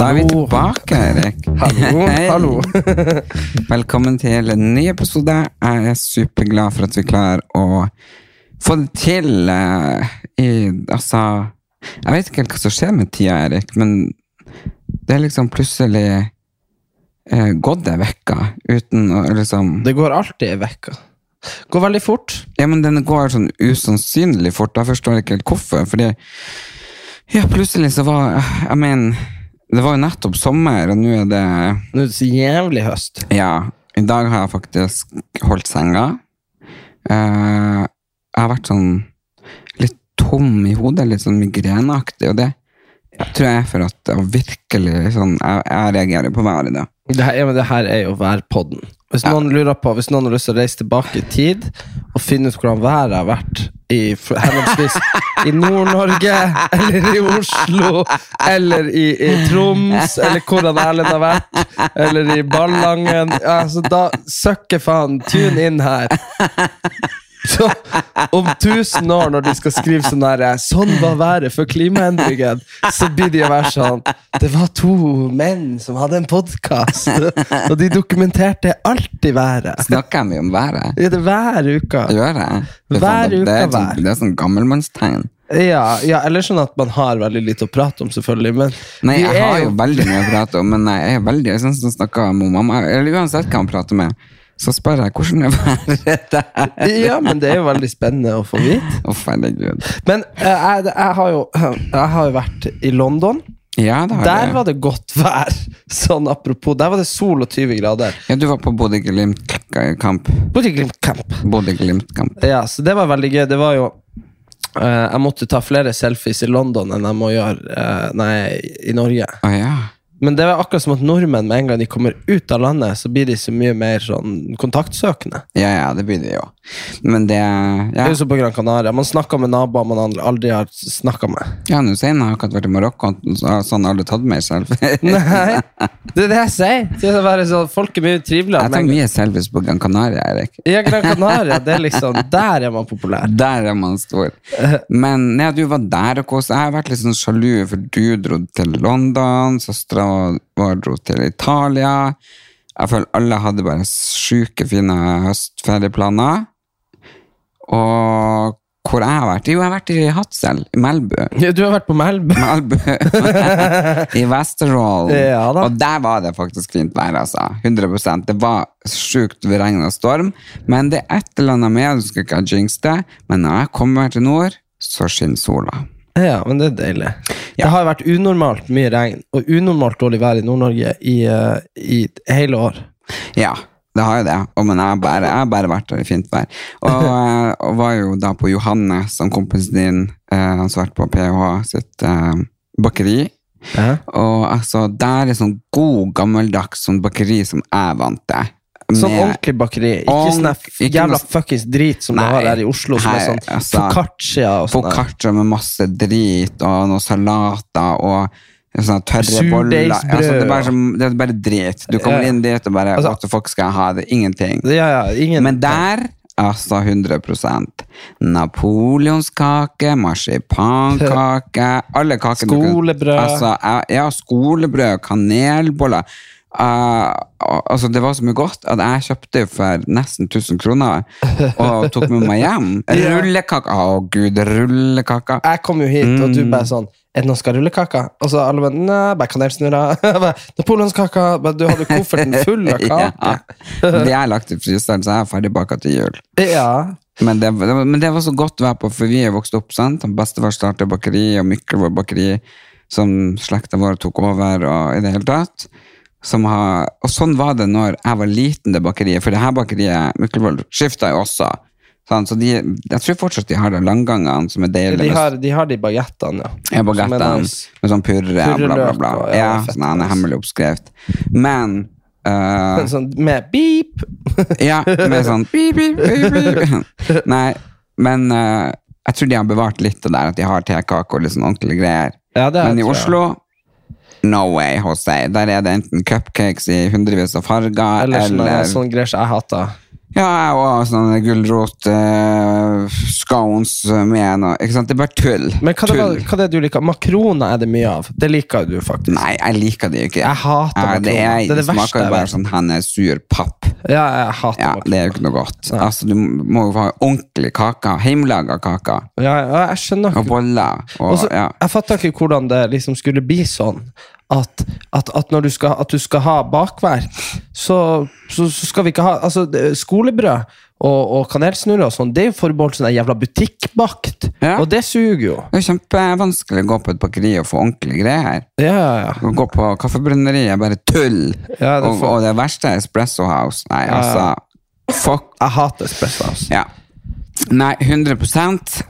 Da er vi tilbake, Erik. Hallo, hallo. Velkommen til en ny episode. Jeg er superglad for at vi klarer å få det til eh, i Altså Jeg vet ikke helt hva som skjer med tida, Erik, men det er liksom plutselig eh, gått ei uke uten å liksom Det går alltid ei uke. Går veldig fort. Ja, men den går sånn usannsynlig fort. Da forstår jeg ikke helt hvorfor. Fordi ja, plutselig så var Jeg mener, det var jo nettopp sommer, og nå er det Nå er det så jævlig høst. Ja, i dag har jeg faktisk holdt senga. Eh, jeg har vært sånn litt tom i hodet, litt sånn migreneaktig, og det tror jeg er for at jeg virkelig sånn Jeg, jeg reagerer på været, da. Det her, ja, men det her er jo værpodden. Hvis noen lurer på, hvis noen har lyst til å reise tilbake i tid og finne ut hvordan været har vært i f- henholdsvis i Nord-Norge, eller i Oslo, eller i, i Troms, eller hvordan Erlend har vært, eller i Ballangen ja, så Da søkker faen, tune inn her. Så om tusen år, når de skal skrive sånn her, Sånn var været for klimaendringen, så blir de å være sånn Det var to menn som hadde en podkast, og de dokumenterte alltid været. Snakker mye om været? Ja, det er hver uke. Gjør jeg? Det er Hver sånn- uke sånn, vær. det er sånn gammelmannstegn. Ja, ja, eller sånn at man har veldig lite å prate om, selvfølgelig. Men Nei, jeg har jo veldig mye å prate om, men jeg er veldig sånn som snakker med mamma Eller uansett hva han prater med, så spør jeg hvordan det været der? Ja, men det er jo veldig spennende å få vite. Herregud. Men eh, jeg, jeg, har jo, jeg har jo vært i London. Ja, det har Der jeg. var det godt vær. Sånn apropos. Der var det sol og 20 grader. Ja, du var på Bodø-Glimt-kamp. Bodø-Glimt-kamp. Bodø-Glimt-kamp. Ja, så det var veldig gøy. Det var jo eh, Jeg måtte ta flere selfies i London enn jeg må gjøre eh, nei, i Norge. Oh, ja. Men det er akkurat som at nordmenn med en gang de kommer ut av landet, så blir de så mye mer sånn kontaktsøkende. Ja, ja, det blir det jo. Men det Det er jo som på Gran Canaria. Man snakker med naboer man aldri- aldri har snakka med. ja jeg har akkurat vært i Marokko, så har han alle tatt meg selv. jeg Nei, det er det jeg sier. Det er bare sånn, folk er mye triveligere. tar en gang. mye selfies på Gran Canaria, Erik. Ja, Gran Canaria, det er liksom Der er man populær. Der er man stor. Men ja, du var der og koste. Jeg har vært litt sånn sjalu, for du dro til London, søstera vår dro til Italia. Jeg føler alle hadde bare sjuke fine høstferieplaner. Og hvor jeg har vært? Jo, jeg har vært i Hadsel, i Melbu. Ja, du har vært på Melbu. Melbu. I Vesterålen. Ja og der var det faktisk fint vær, altså. 100% Det var sjukt regn og storm, men det er et eller annet med Du skal ikke ha jinx det, men når jeg kommer til nord, så skinner sola. Ja, men det er deilig. Ja. Det har vært unormalt mye regn og unormalt dårlig vær i Nord-Norge i, eh, i hele år. Ja, det har jo det. Og, men jeg har bare, bare vært der i fint vær. Og, eh, og var jo da på Johannes, som kompisen din, eh, han som har vært på PH sitt eh, bakeri. Ja. Og altså, der er sånn god, gammeldags sånn bakeri som jeg vant til. Sånn ordentlig bakeri. Ikke sånn jævla noe- fuckings drit som Nei, du har her i Oslo, som er sånn altså, foccaccia og sånn. der. Foccaccia med masse drit og noen salater og sånne tørre boller. Altså, det, er bare det er bare drit. Du kommer Ja. inn dit og bare Altså- What the fuck skal jeg ha? Det er ingenting. Ja, ja, ingen Men der Altså 100 Napoleonskake, marsipankake Alle kan- Skolebrød. Altså, ja, skolebrød, kanelboller. Uh, altså Det var så mye godt at jeg kjøpte for nesten 1000 kroner og tok med meg hjem. Rullekaka! Å, gud, rullekaker. Jeg kom jo hit, og du bare sånn Er det noen skal rullekaker? Og så alle bare Nei, bare kanelsnurrer. Napoleonskaker. Du hadde kofferten full av Ja. Det De er lagt i fryseren, så jeg er ferdigbaka til jul. Ja. Men det, det, men det var så godt å være på, for vi er vokst opp, sant? Bestefar startet bakeri, og Mikkel var bakeri, som slekta vår tok over, og i det hele tatt. Som har, og sånn var det når jeg var liten, det bakeriet. For det her bakeriet, Mykkelvold, skifta jo også. Sånn, Så de, jeg tror fortsatt de har de langgangene som er deilige. De har, de har de bagettene, ja. ja, bagettene med sånn purre, bla, bla, bla. og- Ja, ja, sånn en hemmelig oppskrift. Men eh, Sånn med beep. Ja, med sånn beep, beep, beep, beep. Nei, men uh, jeg tror de har bevart litt det der at de har tekake og litt sånn ordentlige greier. Ja, det men i. Oslo No way, Jose. Der er det enten cupcakes i hundrevis av farger, Eller eller, sånne, greier som jeg hater. Ja, og sånne gulrot eh, scones med noe Ikke sant? Det er bare tull. Men hva, det hva det er du liker? Makroner er det mye av. Det liker du faktisk. Nei, jeg liker det ikke. Jeg hater Ja, det, er. Det er det smaker jo bare sånn han er sur papp. Ja, jeg hater Ja. Det er jo ikke noe godt. Altså, Du må jo ha ordentlig kake. Hjemmelaga kake. Ja, ja, jeg skjønner Og ikke. boller. Og, Også, ja. Jeg fatter ikke hvordan det liksom skulle bli sånn at, at, at når du skal, at du skal ha bakverk, så, så, så skal vi ikke ha altså, Skolebrød og, og kanelsnurrer og sånn, det er jo forbeholdt sånn jævla butikkbakt. Ja. Og det suger jo. Det er kjempevanskelig å gå på et bakeri og få ordentlige greier. Ja, ja, ja. Å gå på kaffebrenneriet er bare tull. Ja, det er og, for- og det verste er Espresso House. Nei, Ja, altså Fuck. Jeg hater espresso. House. Ja. Nei, 100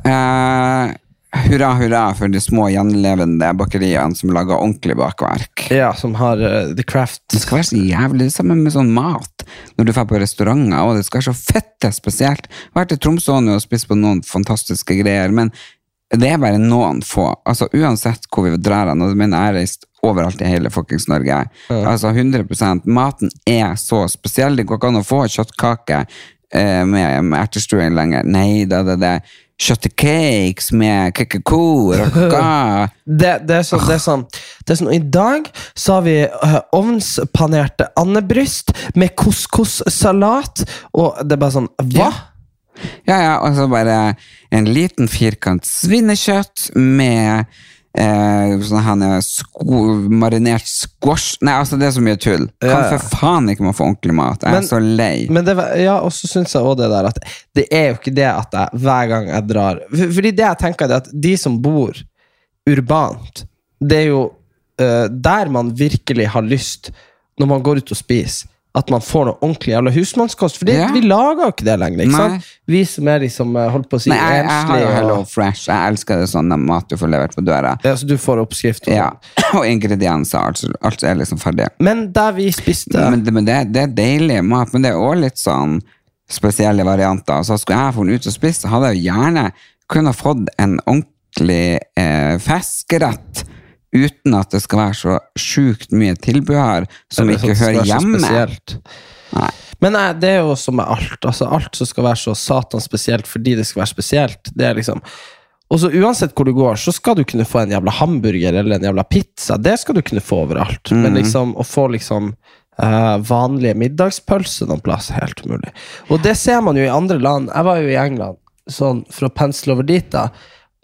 eh, Hurra, hurra for de små gjenlevende bakeriene som lager ordentlig bakverk. Ja, som har uh, The Craft. Det skal være så jævlig det samme med sånn mat. Når du drar på restauranter, og det skal være så fette spesielt. Jeg har vært i Tromsø og spist på noen fantastiske greier, men det er bare noen få. Altså Uansett hvor vi drar hen, og jeg har reist overalt i hele fuckings Norge. Altså 100% Maten er så spesiell. Det går ikke an å få kjøttkake eh, med, med ertestuing lenger. Nei da, det er det. det. Kjøttcakes med kakao, raka. Det, det, er sånn, det, er sånn, det er sånn I dag så har vi eh, ovnspanerte andebryst med couscous-salat, og det er bare sånn Hva? Ja, ja, og så bare en liten firkant svinekjøtt med eh, sånn her sko, marinert squash Nei, altså, det er så mye tull. Kan Ja, for faen ikke man få ordentlig mat. Jeg Men- er så lei. Men det, ja, og så syns jeg også det der at det er jo ikke det at jeg hver gang jeg drar for- Fordi det jeg tenker er at de som bor urbant, det er jo uh, der man virkelig har lyst, når man går ut og spiser, at man får noe ordentlig jævla husmannskost. For det- Ja. vi lager jo ikke det lenger. ikke Nei. sant? Vi som er liksom, som holdt på å si, Nei, jeg, jeg har jo. Hello Fresh. Jeg elsker det sånn mat du får levert på døra. Ja, så du får oppskrift. Og Ja. Og ingredienser. Alt, alt er liksom ferdig. Men der vi spiste Men, men det, det er deilig mat, men det er også litt sånn spesielle varianter. Så skulle jeg funnet ut og spist, så hadde jeg jo gjerne kunnet fått en ordentlig eh, fiskerett uten at det skal være så sjukt mye tilbehør som Eller ikke sånn hører er hjemme. Nei. Men nei, det er jo som med alt. Altså, alt som skal være så satan spesielt fordi det skal være spesielt. Det er liksom Og så uansett hvor du går, så skal du kunne få en jævla hamburger eller en jævla pizza. Det skal du kunne få overalt. Men liksom å få liksom uh, vanlige middagspølser noen plass, er helt umulig. Og det ser man jo i andre land. Jeg var jo i England, sånn for å pensle over dit, da.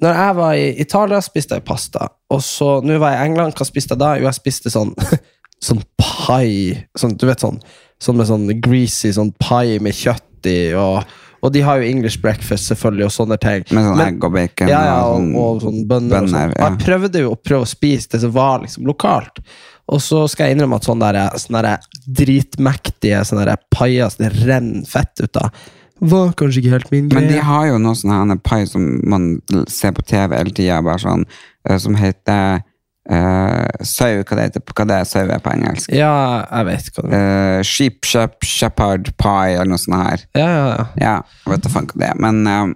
Når jeg var i Italia, spiste jeg pasta. Og så, nå var jeg i England, hva spiste jeg da? Jo, jeg spiste sånn Sånn pai. Sånn, du vet sånn Sånn med sånn greasy sånn pai med kjøtt i, og, og de har jo English breakfast, selvfølgelig, og sånne ting. Med sånn egg og bacon ja, ja, og, og sånn sånn bønner. og ja. Jeg prøvde jo å prøve å spise det som var liksom lokalt. Og så skal jeg innrømme at sånne, der, sånne der dritmektige sånne der paier som det renner fett ut av, var kanskje ikke helt min greie. Men de har jo noe sånn pai som man ser på TV hele tida, sånn, eh, som heter uh, sau, hva det heter, hva det er sau er på engelsk? Ja, jeg vet hva det er. Uh, sheep, shep, shepherd pie, eller noe sånt her. Ja, ja, ja. Ja, jeg vet da faen hva det er, men uh,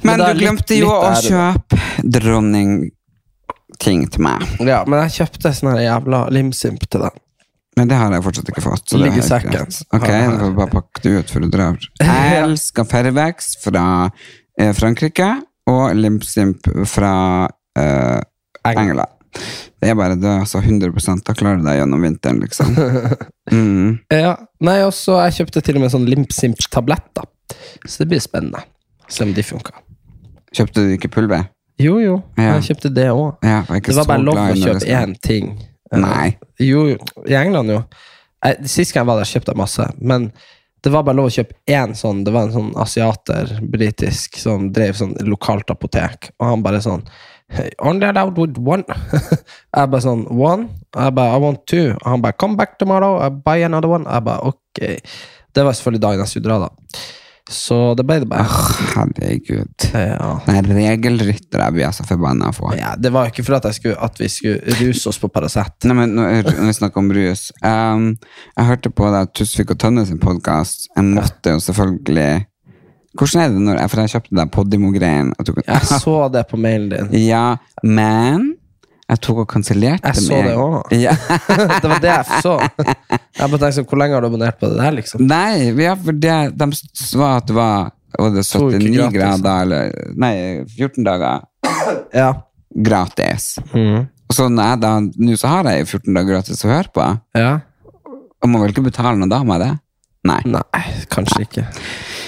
Men Men, du litt- glemte jo litt å kjøpe dronningting til meg. ja, men jeg kjøpte sånn jævla limsimp til deg. Men det har jeg fortsatt ikke fått. Så det er Ligger i sekken. Ok, da får vi bare pakke det ut før du drar. Jeg elsker Fervex fra eh, Frankrike og Limpsimp fra eh, England. Det er bare det, altså 100 Da klarer du deg gjennom vinteren, liksom. Mm. Ja, nei, også jeg kjøpte til og med sånn Limpsimp-tabletter. Så det blir spennende. Se om de funker. Kjøpte du ikke pulver? Jo, jo. Ja. Jeg kjøpte det òg. Ja, Det var bare lov å kjøpe én ting. Eh, Nei. Jo. I England, jo. Jeg, sist gang jeg var der, kjøpte jeg masse. Men det var bare lov å kjøpe én sånn. Det var en sånn asiater, britisk, som drev sånn lokalt apotek. Og han bare sånn hey, Only allowed with one. jeg bare sånn One? Jeg bare I want two. Og han bare Come back tomorrow, I buy another one. Jeg bare ok. Det var selvfølgelig dagen jeg skulle dra, da. Så det ble det bare. Herregud. Ja. Den regelrytter jeg blir så forbanna på. Ja, det var ikke for at, jeg skulle, at vi skulle ruse oss på Paracet. Nei, men når når vi snakker om rus um, Jeg hørte på det Tusvik og Tønne sin podkast. Jeg måtte jo selvfølgelig Hvordan er det når jeg, For jeg kjøpte den Podimo-greien. Jeg så det på mailen din. Ja, men jeg tok og kansellerte Jeg så det også. Ja. det var det jeg så. Jeg bare tenkte sånn, Hvor lenge har du abonnert på det der, liksom? Nei, ja, for det, de sa at det var, var det 79 gratis. grader, eller Nei, 14 dager Ja. gratis. Mm. Og så når jeg da, nå så har jeg 14 dager gratis å høre på. ja. Og må vel ikke betale noe da med det? Nei. Nei, kanskje ikke.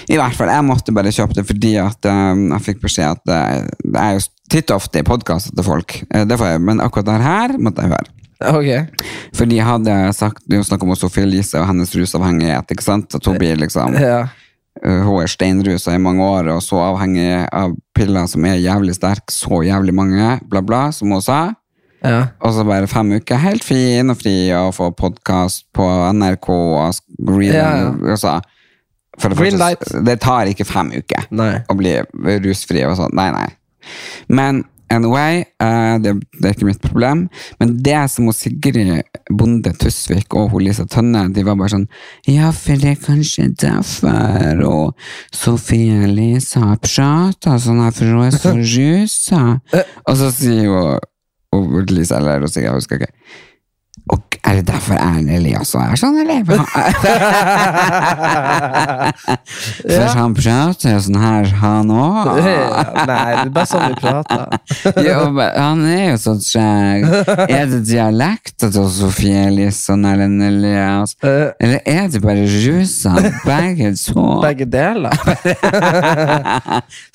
I hvert fall, jeg måtte bare kjøpe det fordi at um, jeg fikk beskjed at det, det er jo titt og ofte i podkaster til folk, Eh, det får jeg, men akkurat det her måtte jeg høre. Ok. For de hadde sagt, det er jo snakk om Sofie Elise og hennes rusavhengighet, ikke sant? At hun blir liksom Ja. Uh, hun er steinrusa i mange år og så avhengig av piller som er jævlig sterke, så jævlig mange, bla, bla, som hun sa. ja. Og så bare fem uker helt fin og fri og få podkast på NRK og green, Ja, ja. altså, for det, Green første, det tar ikke fem uker Nei. å bli rusfri og sånn. Nei, nei. Men anyway, eh, det, det er ikke mitt problem. Men det som hun Sigrid Bonde Tusvik og hun Lisa Tønne, de var bare sånn Ja, for det er kanskje derfor og Sofie Elise prata sånn her, for hun er så rusa. og så sier hun og Lisa eller hun Sigrid, jeg husker ikke. Og er det derfor Erlend Elias er sånn, eller? For han prater jo sånn her, han òg. Nei, det er bare sånn vi prater. Jo, han er jo så treg. Er det dialekta til Sofie Elise og Erlend Elias? Eh, Eller er det bare rusa, begge to? Begge deler.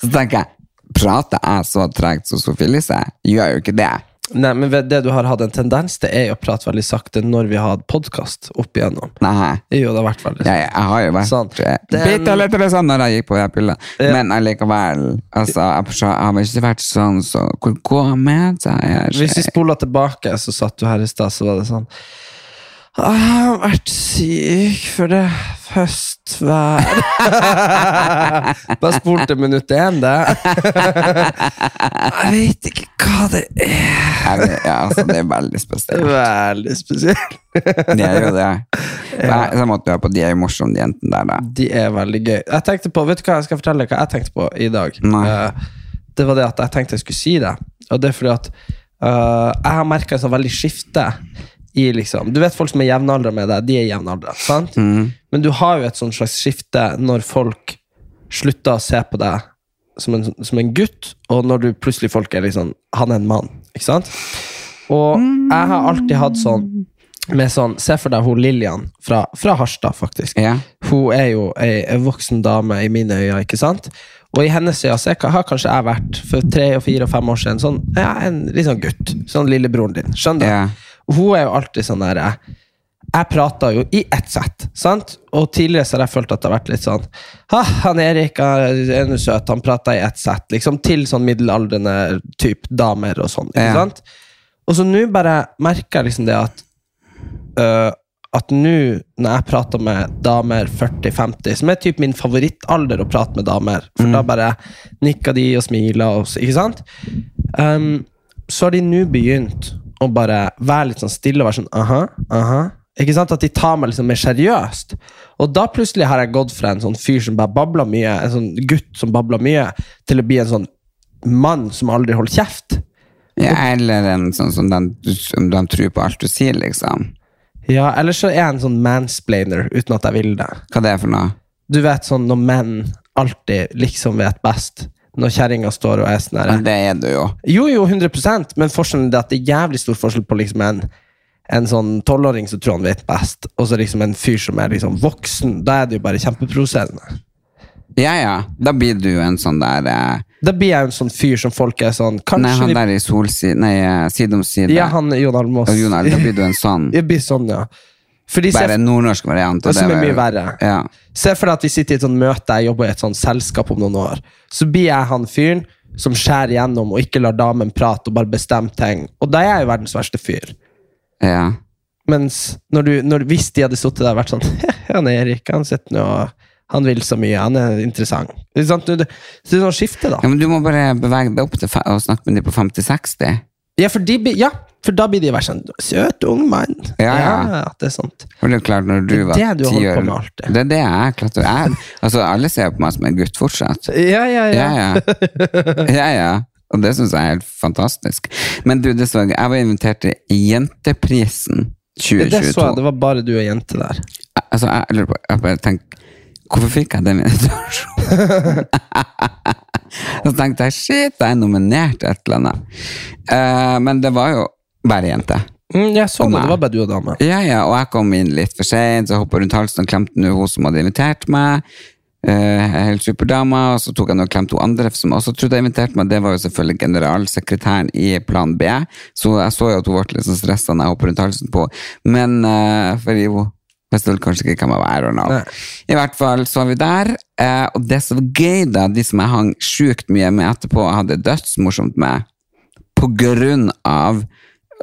Så tenker jeg, prater jeg så tregt som Sofie Elise? Gjør jo ikke det. Nei, men det du har hatt en tendens til, er jo å prate veldig sakte når vi har hatt podkast opp igjennom. Nei. Jo, det har vært veldig Jeg, jeg har jo vært Sånn. eh, Den- bitte litt sånn når jeg gikk på de pillene. Ja. Men allikevel, altså, jeg, har ikke vært sånn, så hvor går med Jeg, her? Hvis vi spoler tilbake, så satt du her i stad, så var det sånn «Ah, Jeg har vært syk for det høstvær Bare spol til minutt én, det. Jeg vet ikke hva det er. Vet- Ja, altså, det er veldig spesielt. Veldig spesielt. Det er jo det. Så måtte høre på de er jo morsomme, de jentene der. da. De er veldig gøy. Jeg tenkte på, Vet du hva jeg skal fortelle deg hva jeg tenkte på i dag? Nei. Eh, det var det at jeg tenkte jeg skulle si det. Og det er fordi at uh, jeg har merka et sånn veldig skifte i liksom Du vet folk som er jevnaldra med deg, de er jevnaldra. Mm. Men du har jo et sånt slags skifte når folk slutter å se på deg som en, som en gutt, og når du plutselig folk er liksom Han er en mann, ikke sant? Og jeg har alltid hatt sånn med sånn, Se for deg hun Lillian fra, fra Harstad, faktisk. Ja. Hun er jo ei, ei voksen dame i mine øyne, ikke sant? Og i hennes øyne så har kanskje jeg vært for tre, og fire og fem år siden sånn, ja, en litt sånn gutt. Sånn lillebroren din. Skjønner du? Ja. Hun er jo alltid sånn der eh, Jeg prater jo i ett sett, sant? Og tidligere så har jeg følt at det har vært litt sånn Ha, han Erik er nå søt, han prater i ett sett. Liksom til sånn middelaldrende type damer og sånn. Ikke Ja. sant? Og så nå bare merker jeg liksom det at uh, at nå, når jeg prater med damer 40-50, som er typ min favorittalder å prate med damer, for da bare nikker de og smiler, og, ikke sant? Um, så har de nå begynt å bare være litt sånn stille og være sånn aha, aha. Ikke sant? At de tar meg liksom mer seriøst. Og da plutselig har jeg gått fra en sånn fyr som bare babler mye, en sånn gutt som babler mye, til å bli en sånn mann som aldri holder kjeft. ja. Eller en sånn som de, som de tror på alt du sier, liksom. Ja, Eller så er jeg en sånn mansplainer uten at jeg vil det. Hva det er for noe? Du vet sånn når menn alltid liksom vet best. Når kjerringa står og er sånn her Men det er du jo. Jo, jo, 100% men forskjellen er at det er jævlig stor forskjell på liksom en en sånn tolvåring som tror han vet best, og så liksom en fyr som er liksom voksen. Da er det jo bare kjempeprovoserende. Ja, ja. Da blir du jo en sånn der eh, Da blir jeg en sånn fyr som folk er sånn Kanskje Nei, han vi der i solside Nei, eh, side om side. Ja, han Jon Almaas. Og da blir du en sånn. Jeg blir sånn, ja. Fordi Bare en nordnorsk variant. det som er mye verre. Ja. Se for deg at vi sitter i et sånt møte, jeg jobber i et sånt selskap om noen år. Så blir jeg han fyren som skjærer gjennom og ikke lar damen prate og bare bestemmer ting. Og da er jeg jo verdens verste fyr. ja. Mens når du, når, hvis de hadde sittet der og vært sånn Han Erik, han sitter nå og han vil så mye, han er interessant. Det er, sant? Det, det er sånn skifte, da. ja, men du må bare bevege deg opp til og snakke med dem på 50-60. Ja, for, de, ja, for da blir de bare sånn Søt ung mann. Ja, ja. det er sant. For det er klart, når du Det var det du holdt på med alltid. Det er det jeg klarte. Jeg, altså, alle ser på meg som en gutt fortsatt. Ja, ja, ja. Ja, ja. ja, ja. Og det syns jeg er helt fantastisk. Men du, det så jeg, jeg var invitert til Jenteprisen Det 2022. så jeg, det var bare du og jente der. Altså, jeg, lurer på, jeg bare tenker Hvorfor fikk jeg den invitasjonen? Så tenkte jeg shit, jeg er nominert til et eller annet. Uh, men det var jo bare jente. Mm, jeg så det, det var bare du og dama. Ja, ja, og jeg kom inn litt for sent, så jeg hoppa rundt halsen og klemte nå hun som hadde invitert meg. Uh, helt superdama, og så tok jeg og klemte hun andre som også trodde jeg inviterte meg. Det var jo selvfølgelig generalsekretæren i Plan B, så jeg så jo at hun ble litt sånn stressa når jeg hoppa rundt halsen på Men uh, fordi hun visste vel kanskje ikke hvem jeg var. Nei. I hvert fall så var vi der, eh, og det som var gøy, da, de som jeg hang sjukt mye med etterpå, og hadde dødsmorsomt med, på grunn av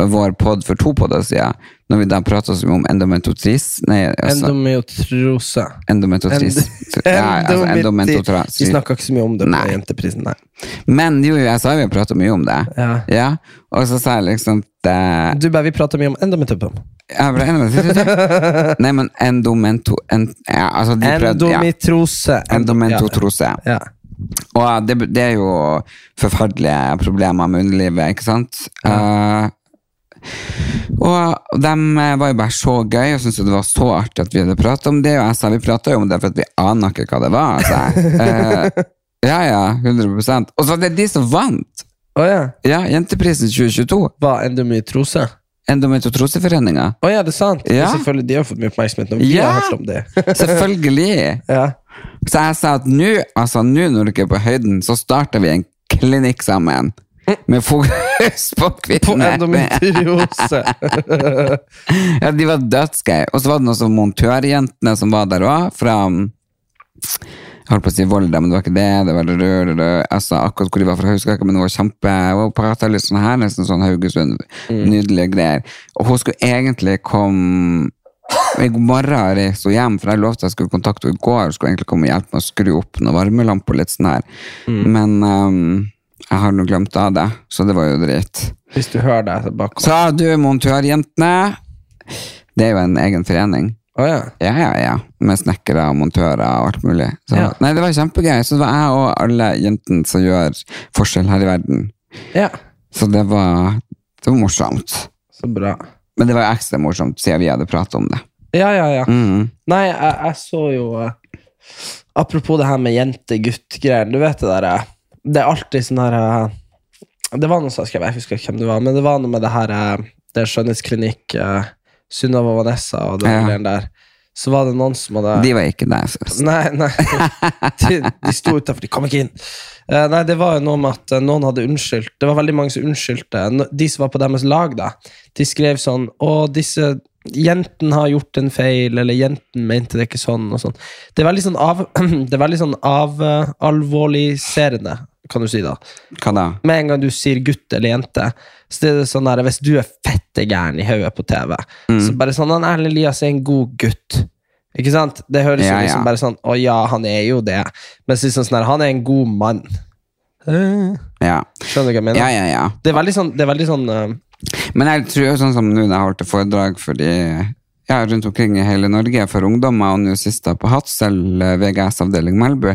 vår pod for to podder siden, når vi da pratet så mye om endometotris Nei, altså Endometrose. endometrotris. Ja, altså Vi endometrotris. snakka ikke så mye om det på Nei. Jenteprisen, nei. Men jo, jeg sa vi prata mye om det. Ja. Og så sa jeg liksom det, Du bare, vi prater mye om endometopom. Ja. Nei, men endomento... En, ja, altså de prøvde, ja. Endometrose. Endometrotrose. Ja. Og det, det er jo forferdelige problemer med underlivet, ikke sant? Eh, og de var jo bare så gøy og syntes det var så artig at vi hadde pratet om det. Og jeg sa vi pratet jo om det for at vi aner ikke hva det var. Altså. Eh, ja, ja, 100% Og så var det de som vant! Oh, ja. Ja, Jenteprisen 2022. Hva, endometrose? Endometrotroseforeninga. Å ja, det er sant. Ja. Selvfølgelig, De har fått mye oppmerksomhet når vi Ja. har hørt om det. Selvfølgelig. ja. Så jeg sa at nå, altså nå når dere er på høyden, så starter vi en klinikk sammen. Med fokus på kvinner. På endometriose. ja, de var dødsgøy. Og så var det noen sånn montørjentene som var der òg, fra jeg holdt på å si Volda, men det var ikke det. det var det, det, det. Altså, akkurat hvor de var fra, husker jeg ikke, men det var kjempe Hun pratet litt sånn her, nesten sånn Haugesund. Nydelige greier. Og hun skulle egentlig komme i morgen reiste hun hjem, for jeg lovte jeg skulle kontakte henne i går. Hun Skulle egentlig komme og hjelpe meg å skru opp noen varmelamper. litt sånn her. Men ehm, jeg har nå glemt av det, så det var jo dritt. Hvis du hører det tilbake. Så du, montørjentene. Det er jo en egen forening. Oh, ja. Ja, ja, ja. Med snekkere og montører og alt mulig. Så, Ja. Nei, det var kjempegøy. Så det var jeg og alle jentene som gjør forskjell her i verden. ja. Så det var, det var morsomt. Så bra. Men det var jo ekstra morsomt siden vi hadde pratet om det. Ja, ja, ja. Mm. Nei, jeg, jeg så jo eh, Apropos det her med jente-gutt-greier. Du vet det der eh, Det er alltid sånn her eh, Det var noe som jeg skrev, jeg husker ikke hvem det var, men det var noe med det her eh, Det er skjønnhetsklinikk, uh, Sunniva og Vanessa og den Ja. der. Så var det noen som hadde De var ikke der. forresten. Nei, nei. De, de sto utafor, de kom ikke inn. Eh, nei, det var jo noe med at eh, noen hadde unnskyldt. Det var veldig mange som unnskyldte. De som var på deres lag, da. De skrev sånn Å, disse Jenten har gjort en feil, eller jenten mente det ikke sånn, og sånn. Det er veldig sånn av Det er veldig sånn av eh, alvorligserende, kan du si, da. Hva da? Med en gang du sier gutt eller jente, så er det sånn der, hvis du er fette gæren i hodet på TV, Mm. så bare sånn Han Erlend Elias er en god gutt. Ikke sant? Det høres Ja, jo liksom ja. bare sånn Å ja, han er jo det. Men så er sånn, sånn der, han er en god mann. Ja. Skjønner du hva jeg mener? ja, ja, ja. Det er veldig sånn, det er veldig sånn uh... Men jeg tror jo sånn som nå jeg holdt et foredrag for de ja, rundt omkring i hele Norge for ungdommer, og nå sist på Hadsel, eh, VGS-avdeling Melbu,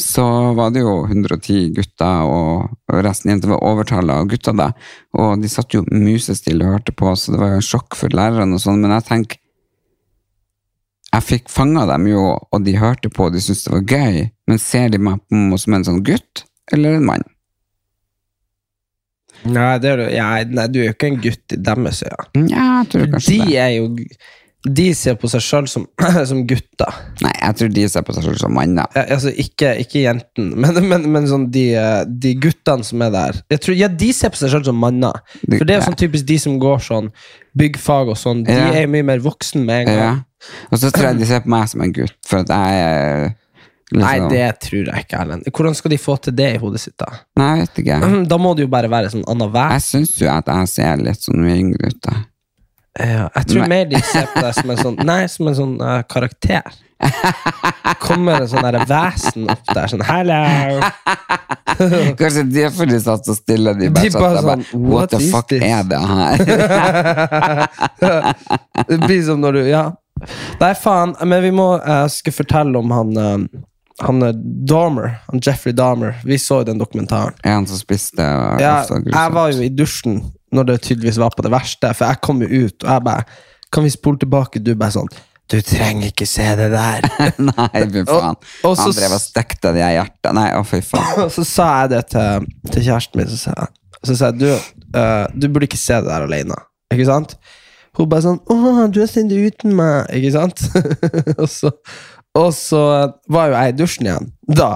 så var det jo 110 gutter, og resten jenter var overtallet av gutter da. Og de satt jo musestille og hørte på, så det var jo en sjokk for lærerne og sånn, men jeg tenker jeg fikk fanga dem jo, og de hørte på, og de syntes det var gøy, men ser de meg på som en sånn gutt, eller en mann? Nei, det er, du- ja, nei, du er jo ikke en gutt i deres øyne. Ja, jeg tror kanskje De det. er jo de ser på seg sjøl som, som gutter. Nei, jeg tror de ser på seg selv som manner. Ja, altså, ikke, ikke jenten, men, men, men sånn de, eh, de guttene som er der. Jeg tror, ja, De ser på seg sjøl som manner. For det er jo sånn typisk de som går sånn byggfag og sånn. De Ja. er mye mer voksen med en gang. Ja. Og så tror jeg de ser på meg som en gutt, for at jeg liksom, Nei, det tror jeg ikke, Erlend. Hvordan skal de få til det i hodet sitt, da? Nei, jeg vet ikke. Da må det jo bare være sånn annenhver. Jeg syns jo at jeg ser litt sånn yngre ut. da. Ja, jeg tror mer de ser på deg som en sånn Nei, som en sånn uh, karakter. Kommer en sånn der vesen opp der, sånn Hello! Kanskje derfor de satt så stille. De bare, De satt bare der bare, sånn, What what the fuck this?» er det her? Det blir som når du Ja. Nei, faen, men vi må Jeg skal fortelle om han eh, Han eh, Dahmer. Han Jeffrey Dahmer. Vi så jo den dokumentaren. er han som spiste Ja, jeg var jo i dusjen når det tydeligvis var på det verste, for jeg kom jo ut, og jeg bare Kan vi spole tilbake? Du bare sånn Du trenger ikke se det der. Nei, fy faen. Og- han drev og stekte det i hjertet. Nei, å fy faen. Og så sa jeg det til, til kjæresten min. Så sa jeg, så sa jeg du, uh, du burde ikke se det der alene. Ikke sant? Hun bare sånn 'Å, du sett det uten meg.' Ikke sant? og, så, og så var jo jeg i dusjen igjen da,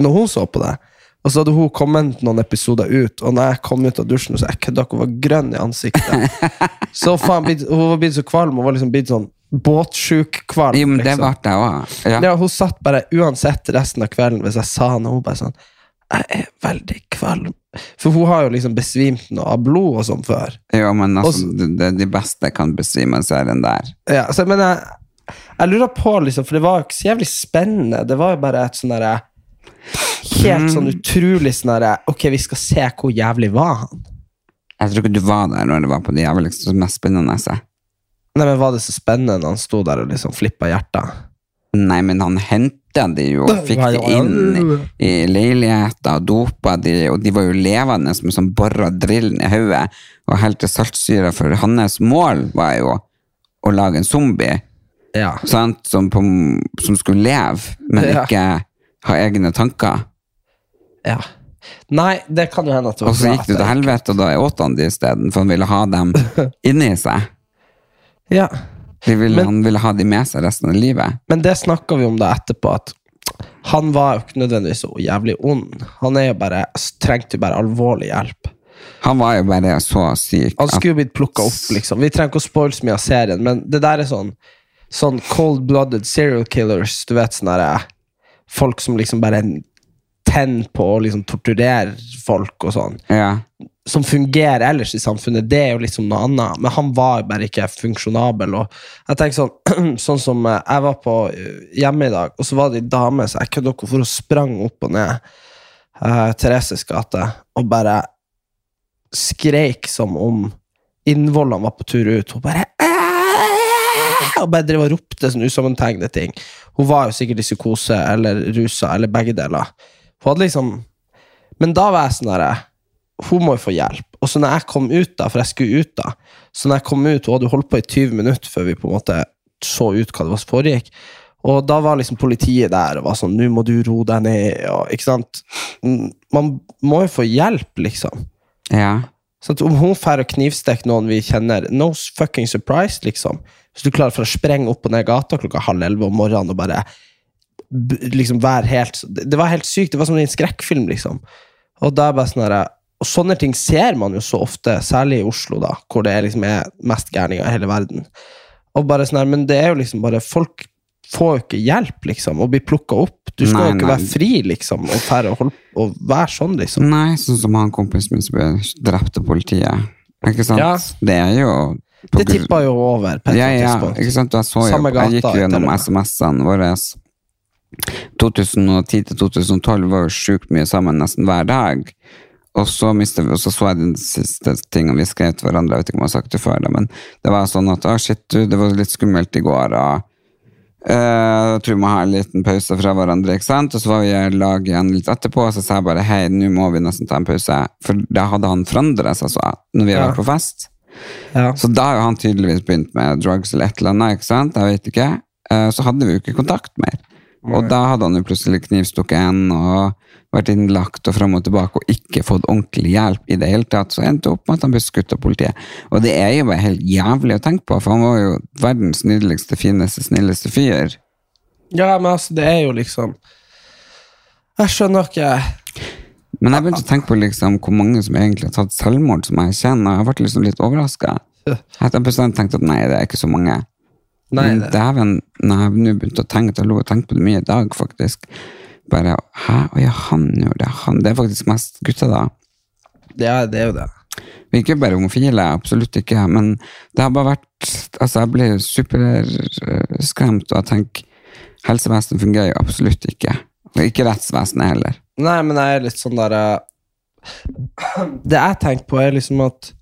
når hun så på det. Og så hadde hun kommet noen episoder ut, og når jeg kom ut av dusjen, så jeg kødda hun var grønn i ansiktet. så faen, Hun var blitt så kvalm. Hun var liksom blitt sånn båtsjuk-kvalm. Jo, men det liksom. ble jeg også. Ja. Ja, hun satt bare uansett resten av kvelden hvis jeg sa noe, hun bare sånn Jeg er veldig kvalm. For hun har jo liksom besvimt noe av blod og sånn før. Jo, men altså, Og det, det, de beste kan besvime serien der. Ja, så, men jeg, jeg lurer på, liksom, for det var jo ikke så jævlig spennende. Det var jo bare et sånn derre Helt sånn utrolig sånn derre Ok, vi skal se hvor jævlig var han. Jeg tror ikke du var der når det var på det jævligste mest spennende. Nei, men Var det så spennende når han sto der og liksom flippa hjertet? Nei, men han henta de jo og fikk de inn i, i leiligheter og dopa de, og de var jo levende som sånn bora drillen i hodet og helte saltsyre, for hans mål var jo å lage en zombie Ja. sant? Som, på, som skulle leve, men Ja. ikke ha egne tanker. Ja. Nei, det kan jo hende at det var Og så bra gikk at det til jeg- helvete, og da åt han de isteden, for han ville ha dem inni seg. Ja. De ville, Men- han ville ha de med seg resten av livet. Men det snakka vi om da etterpå, at han var jo ikke nødvendigvis så jævlig ond. Han er jo bare, trengte jo bare alvorlig hjelp. Han var jo bare så syk. Han at- skulle jo blitt plukka opp, liksom. Vi trenger ikke å spoile så mye av serien, men det der er sånn Sånn cold-blooded serial killers, du vet sånn derre Folk som liksom bare tenner på å liksom torturere folk og sånn. ja. Som fungerer ellers i samfunnet, det er jo liksom noe annet. Men han var bare ikke funksjonabel. Og jeg tenker sånn, sånn som eh, Jeg var på eh, hjemme i dag, og så var det ei dame så jeg kødder ikke for hun sprang opp og ned uh, Thereses gate og bare skreik som om innvollene var på tur ut. Hun bare og bare drev og ropte sånn usammentegnede ting. Hun var jo sikkert i psykose eller rusa eller begge deler. Hun hadde liksom Men da var jeg sånn herre Hun må jo få hjelp. Og så når jeg kom ut da, for jeg skulle ut da Så når jeg kom ut, hun hadde holdt på i 20 minutter før vi på en måte så ut hva det var som foregikk. Og da var liksom politiet der og var sånn 'Nå må du roe deg ned', og ikke sant. Man må jo få hjelp, liksom. ja. Så om hun drar og knivstikker noen vi kjenner, no fucking surprise, liksom. Hvis du klarer for å sprenge opp og ned gata klokka halv elleve om morgenen og bare liksom være helt Det var helt sykt. Det var som en skrekkfilm, liksom. Og da bare sånn her, og sånne ting ser man jo så ofte, særlig i Oslo, da, hvor det liksom er mest gærninger i hele verden. Og bare sånn her, Men det er jo liksom bare Folk får jo ikke hjelp, liksom, og blir plukka opp. Du skal Nei, jo ikke nei. være fri, liksom, og, færre og, holde, og være sånn, liksom. Nei, sånn som han kompisen min som ble drept av politiet. Ikke sant? Ja. Det er jo Det tippa jo over ja, ja, ikke sant? Jeg, så jo, jeg gikk gjennom. SMS-ene våre. 2010 til 2012 var jo sjukt mye sammen nesten hver dag. Og så, mistet vi, og så så jeg den siste tingen vi skrev til hverandre. Jeg vet ikke om jeg har sagt det før, da, men det var sånn at å shit, du, det var litt skummelt i går. og Uh, jeg tror vi må ha en liten pause fra hverandre. ikke sant? Og så var vi i lag igjen litt etterpå, og så sa jeg bare hei, nå må vi nesten ta en pause. For da hadde han forandra seg, så når vi har Ja. vært på fest. Ja. Så da har jo han tydeligvis begynt med drugs eller et eller annet, ikke sant? Jeg vet ikke. Eh, Så hadde vi jo ikke kontakt mer. Og da hadde han jo plutselig knivstukket en og vært innlagt og fram og tilbake og ikke fått ordentlig hjelp i det hele tatt. Så endte opp med at han ble skutt av politiet. Og det er jo bare helt jævlig å tenke på, for han var jo verdens nydeligste, fineste, snilleste fyr. Ja, men altså, det er jo liksom Jeg skjønner ikke Men jeg begynte å tenke på liksom hvor mange som egentlig har tatt selvmord som jeg kjenner. Jeg ble liksom litt overraska. Jeg tenkte at nei, det er ikke så mange. Nei, det- dæven, når jeg nå begynte å tenke, jeg lå og tenkte på det mye i dag, faktisk. Bare Hæ, å ja, han gjorde det. Han. Det er faktisk mest gutter, da. Er, det er jo det. Vi er ikke bare homofile, absolutt ikke, men det har bare vært Altså, jeg blir superskremt, og jeg tenker helsevesenet fungerer jo absolutt ikke. Og ikke rettsvesenet heller. Nei, men jeg er litt sånn der eh, Det jeg tenker på, er liksom at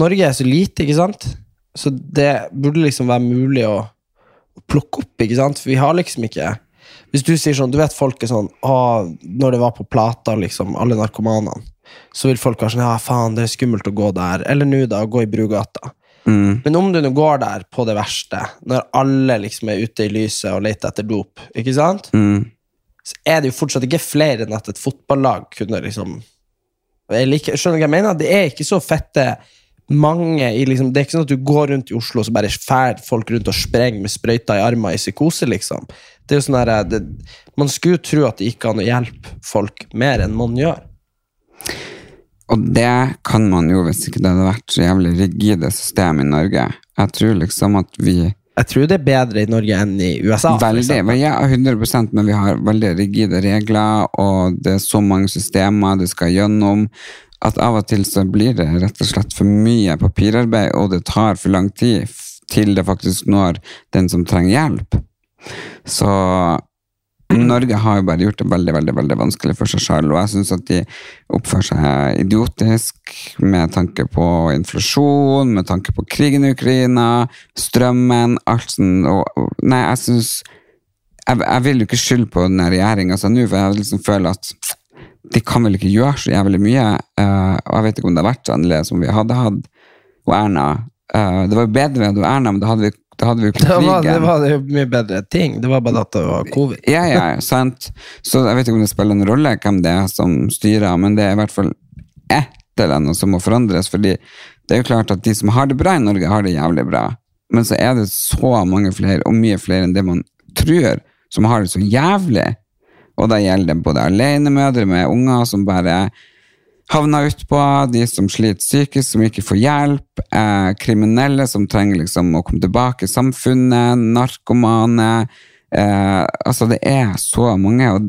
Norge er så lite, ikke sant? Så det burde liksom være mulig å, å plukke opp, ikke sant? For vi har liksom ikke Hvis du sier sånn, du vet folk er sånn Å, når det var på plata, liksom, alle narkomanene, så vil folk være sånn Ja, faen, det er skummelt å gå der. Eller nå, da, gå i Brugata. Mm. Men om du nå går der på det verste, når alle liksom er ute i lyset og leter etter dop, ikke sant? Mm. så er det jo fortsatt ikke flere enn at et fotballag kunne liksom jeg liker, Skjønner du hva jeg mener? Det er ikke så fette mange i liksom, Det er ikke sånn at du går rundt i Oslo og så bare fær folk rundt og sprenger med sprøyta i armen i psykose, liksom. Det er jo sånn der, det, Man skulle jo tro at det gikk an å hjelpe folk mer enn man gjør. Og det kan man jo hvis ikke det hadde vært så jævlig rigide system i Norge. Jeg tror liksom at vi Jeg tror det er bedre i Norge enn i USA. Veldig, ja, 100% men vi har veldig rigide regler, og det er så mange systemer du skal gjennom, at av og til så blir det rett og slett for mye papirarbeid, og det tar for lang tid til det faktisk når den som trenger hjelp. Så Norge har jo bare gjort det veldig veldig, veldig vanskelig for seg selv, og jeg syns at de oppfører seg idiotisk med tanke på inflasjon, med tanke på krigen i Ukraina, strømmen, alt sånn. Og, nei, jeg syns jeg, jeg vil jo ikke skylde på den regjeringa altså, nå, for jeg liksom føler at de kan vel ikke gjøre så jævlig mye. Uh, og jeg vet ikke om det har vært så annerledes som vi hadde hatt og Erna. Uh, det var jo bedre med Erna, men da hadde vi, da hadde vi jo krigen. Det var, det var jo mye bedre ting. Det var bare at det var covid. Ja, ja, sant. Så jeg vet ikke om det spiller en rolle hvem det er som styrer, men det er i hvert fall ett eller annet som må forandres. fordi det er jo klart at de som har det bra i Norge, har det jævlig bra. Men så er det så mange flere, og mye flere enn det man tror, som har det så jævlig. Og da gjelder det både alenemødre med unger som bare havner utpå, de som sliter psykisk, som ikke får hjelp, eh, kriminelle som trenger liksom å komme tilbake i samfunnet, narkomane. Eh, altså, det er så mange. Og,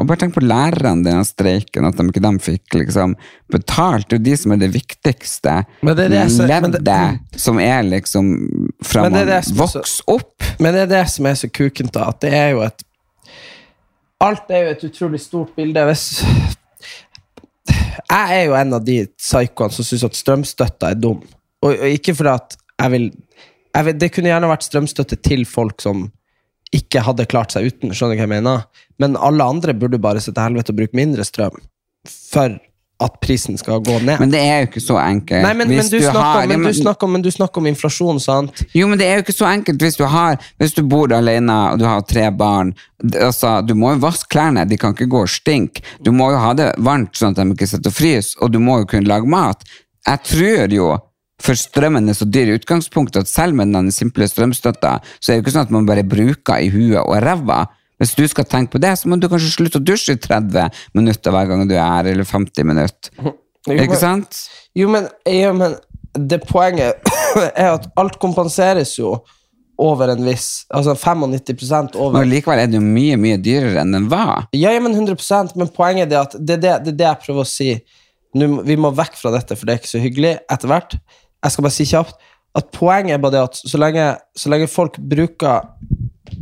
og bare tenk på lærerne i den streiken, at de ikke de fikk liksom betalt. Det er jo de som er det viktigste Men det er det som- men leddet, det- som er liksom fra man er så- vokser opp. Men det er det som er så kukent, da. At det er jo et Alt er jo et utrolig stort bilde. Hvis Jeg er jo en av de psykoene som syns at strømstøtta er dum. Og, og ikke fordi at jeg vil, jeg vil Det kunne gjerne vært strømstøtte til folk som ikke hadde klart seg uten. Skjønner du hva jeg mener? Men alle andre burde bare sitte helvete og bruke mindre strøm for at prisen skal gå ned. Men det er jo ikke så enkelt. Nei, men, men, du, du snakker, har- om- men, du snakker, om- men du snakker om inflasjon, sant? Jo, men det er jo ikke så enkelt hvis du har Hvis du bor alene og du har tre barn altså, Du må jo vaske klærne, de kan ikke gå og stinke. Du må jo ha det varmt sånn at de ikke sitter og fryser, og du må jo kunne lage mat. Jeg tror jo, for strømmen er så dyr i utgangspunktet, at selv med den simple strømstøtta, så er det jo ikke sånn at man bare bruker i huet og ræva. Hvis du skal tenke på det, så må du kanskje slutte å dusje i 30 minutter hver gang du er her, eller 50 minutter. Ikke sant? Jo, men, jo, men det poenget er at alt kompenseres jo over en viss Altså 95 over Men likevel er det jo mye, mye dyrere enn den var. Ja, ja, men 100% men poenget er at det er det, det, det jeg prøver å si. Nå, vi må vekk fra dette, for det er ikke så hyggelig etter hvert. Jeg skal bare si kjapt at poenget er bare det at så lenge, så lenge folk bruker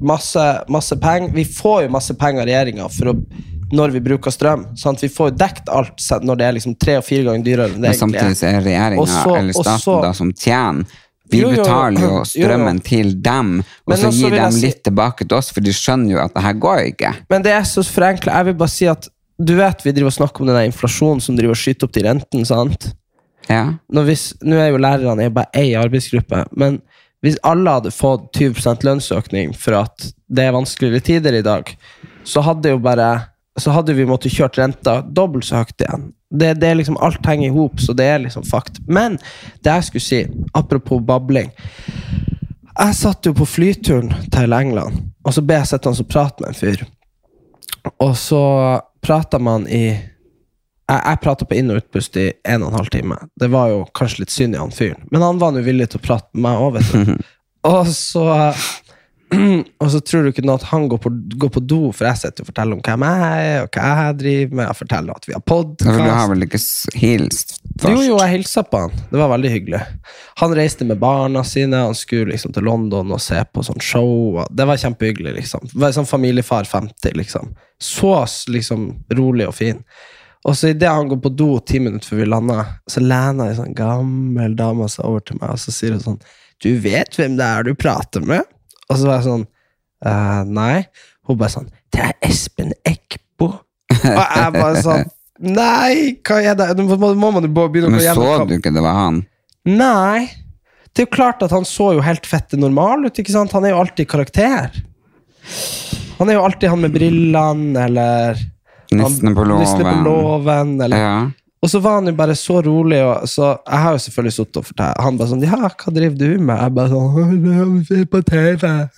masse, masse penger Vi får jo masse penger av regjeringa når vi bruker strøm. Sant? Vi får jo dekt alt når det er liksom tre og fire ganger dyrere Men samtidig så er regjeringa eller staten så- da som tjener. Vi Jo, jo, betaler jo Jo, jo. strømmen til dem, og så gir de si- litt tilbake til oss, for de skjønner jo at det her går ikke. Men det er så forenkla. Jeg vil bare si at du vet vi driver og snakker om den inflasjonen som driver og skyter opp til renten. sant? Ja. Nå, hvis, nå er jo lærerne i bare ei arbeidsgruppe, men Hvis alle hadde fått 20% lønnsøkning for at det er vanskeligere tider i dag, så hadde bare så hadde vi måttet kjørt renta dobbelt så høyt igjen. Det, det er liksom Alt henger i hop, så det er liksom fakt. Men det jeg skulle si, apropos babling Jeg satt jo på flyturen til England, og så ble jeg sittende og prate med en fyr. Og så prata man i Jeg, jeg prata på inn- og utpust i en og en halv time. Det var jo kanskje litt synd i han fyren, men han var nå villig til å prate med meg òg, vet du. Og så Og så tror du ikke noe at han går på, går på do, for jeg sitter og forteller om hvem jeg er, og hva jeg driver med. Jeg forteller at vi har podkast. Du har vel ikke hilst først? Jo, jo, jeg hilsa på han. Det var veldig hyggelig. Han reiste med barna sine, han skulle liksom til London og se på sånn show. Det var kjempehyggelig, liksom. Det var sånn familiefar 50, liksom. Så liksom rolig og fin. Og så idet han går på do ti minutter før vi lander, så lener ei sånn gammel dame seg over til meg, og så sier hun sånn Du vet hvem det er du prater med? Og så var jeg sånn «Eh, Nei. Hun bare sånn Det er Espen Eckbo. Og jeg bare sånn Nei, hva er det? Nå må, må man jo begynne å Men så du ikke det var han? Nei. Det er jo klart at han så jo helt fette normal ut, ikke sant? Han er jo alltid karakter. Han er jo alltid han med brillene, eller Nissene på låven. Nissene på låven, eller Ja. Og så var han jo bare så rolig, og så Jeg har jo selvfølgelig sittet og fortalt Han bare sånn Ja, hva driver du med? Jeg bare sånn 'Se på TV.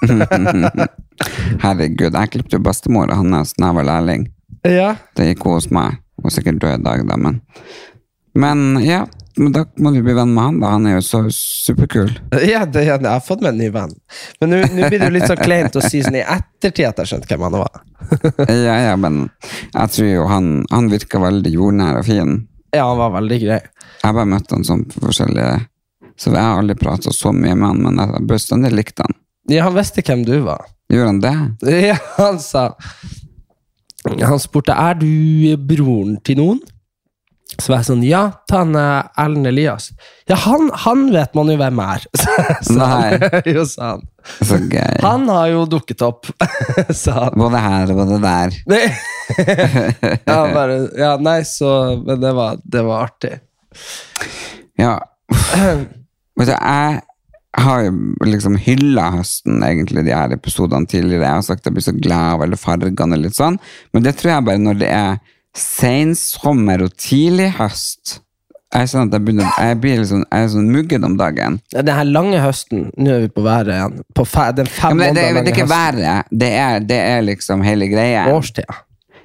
Herregud, jeg klippet jo bestemora hans da jeg var lærling. Ja. Det gikk hos meg. Hun er sikkert død i dag, da, men Men ja, men da må du bli venn med han, da. Han er jo så superkul. Ja, det, ja, jeg har fått meg en ny venn. Men nå blir det jo litt så kleint å si sånn i ettertid at jeg skjønte hvem han var. Ja, ja, men jeg tror jo han, han virka veldig jordnær og fin. Ja, han var veldig grei. Jeg bare møtte han som forskjellige Så jeg har aldri prata så mye med han, men jeg bestandig likte han. Ja, han visste hvem du var. Gjorde han det? Ja, han sa Han spurte er du broren til noen. Så var jeg sånn Ja, ta han eh, Erlend Elias. Ja, han, han vet man jo hvem er. sa han. Jo, sa han. Så gøy. Han har jo dukket opp, sa han. Både her og både der. Nei. ja, bare, ja, nei, så Men det var, det var artig. Ja. Vet du, jeg har jo liksom hylla høsten, egentlig, de her episodene tidligere. Jeg har sagt at jeg blir så glad av alle fargene og litt sånn, men det tror jeg bare når det er sensommer og tidlig høst. Jeg, sånn jeg, begynner, jeg blir liksom, jeg er sånn muggen om dagen. Den her lange høsten Nå er vi på været igjen. På fe, den fem ja, det, det, måneder det er ikke været, det er, det er liksom hele greia. Årstida.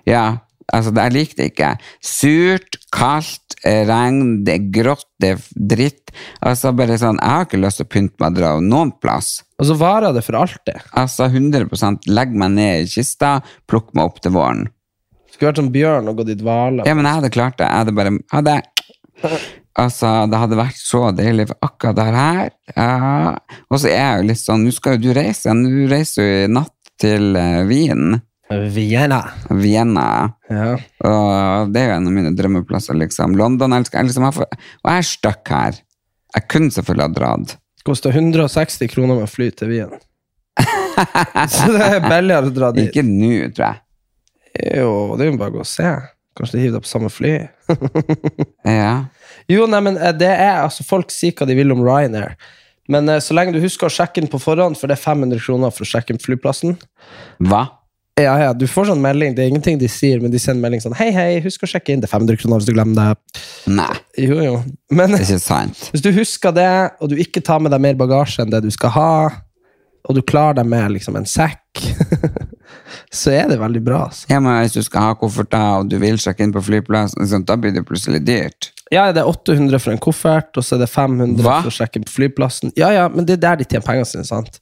Ja, altså jeg liker det ikke. Surt, kaldt, eh, regn, det er grått, det er dritt. Altså bare sånn, Jeg har ikke lyst til å pynte meg og dra noen plass. Og så varer det for alltid. Altså 100% Legg meg ned i kista, plukk meg opp til våren. Skulle vært som bjørn og gått i dvale. Ja, men jeg hadde klart det. Jeg hadde bare hadde, Altså, det hadde vært så deilig for akkurat der her. Ja. Og så er jeg jo litt sånn Nå skal jo du reise. Du reiser jo i natt til eh, Wien. Vienna. Vienna. Ja. Og det er jo en av mine drømmeplasser, liksom. London elsker jeg. Liksom, jeg får, og jeg er stuck her. Jeg kunne selvfølgelig ha dratt. Koster 160 kroner med fly til Wien. så det er billigere å dra dit. Ikke nå, tror jeg. Jo, det er jo bare å gå og se. Kanskje de hiver deg på samme fly. Ja. Jo, nei, men eh, det er altså Folk sier hva de vil om Ryanair. Men eh, så lenge du husker å sjekke inn på forhånd, for det er 500 kroner for å sjekke inn flyplassen Hva? Ja, ja, du får sånn melding. Det er ingenting de sier, men de sender melding sånn Hei, hei, husk å sjekke inn. Det er 500 kroner hvis du glemmer det. Nei, Jo, jo. Men det er ikke sant. hvis du husker det, og du ikke tar med deg mer bagasje enn det du skal ha, og du klarer deg med liksom en sekk, så er det veldig bra. Altså. Ja, men Hvis du skal ha kofferter og du vil sjekke inn på flyplassen, liksom, da blir det plutselig dyrt. Ja, det er 800 for en koffert, og så er det 500 Hva? for å sjekke inn på flyplassen. Ja, ja, men det er der de tjener pengene sine, sant?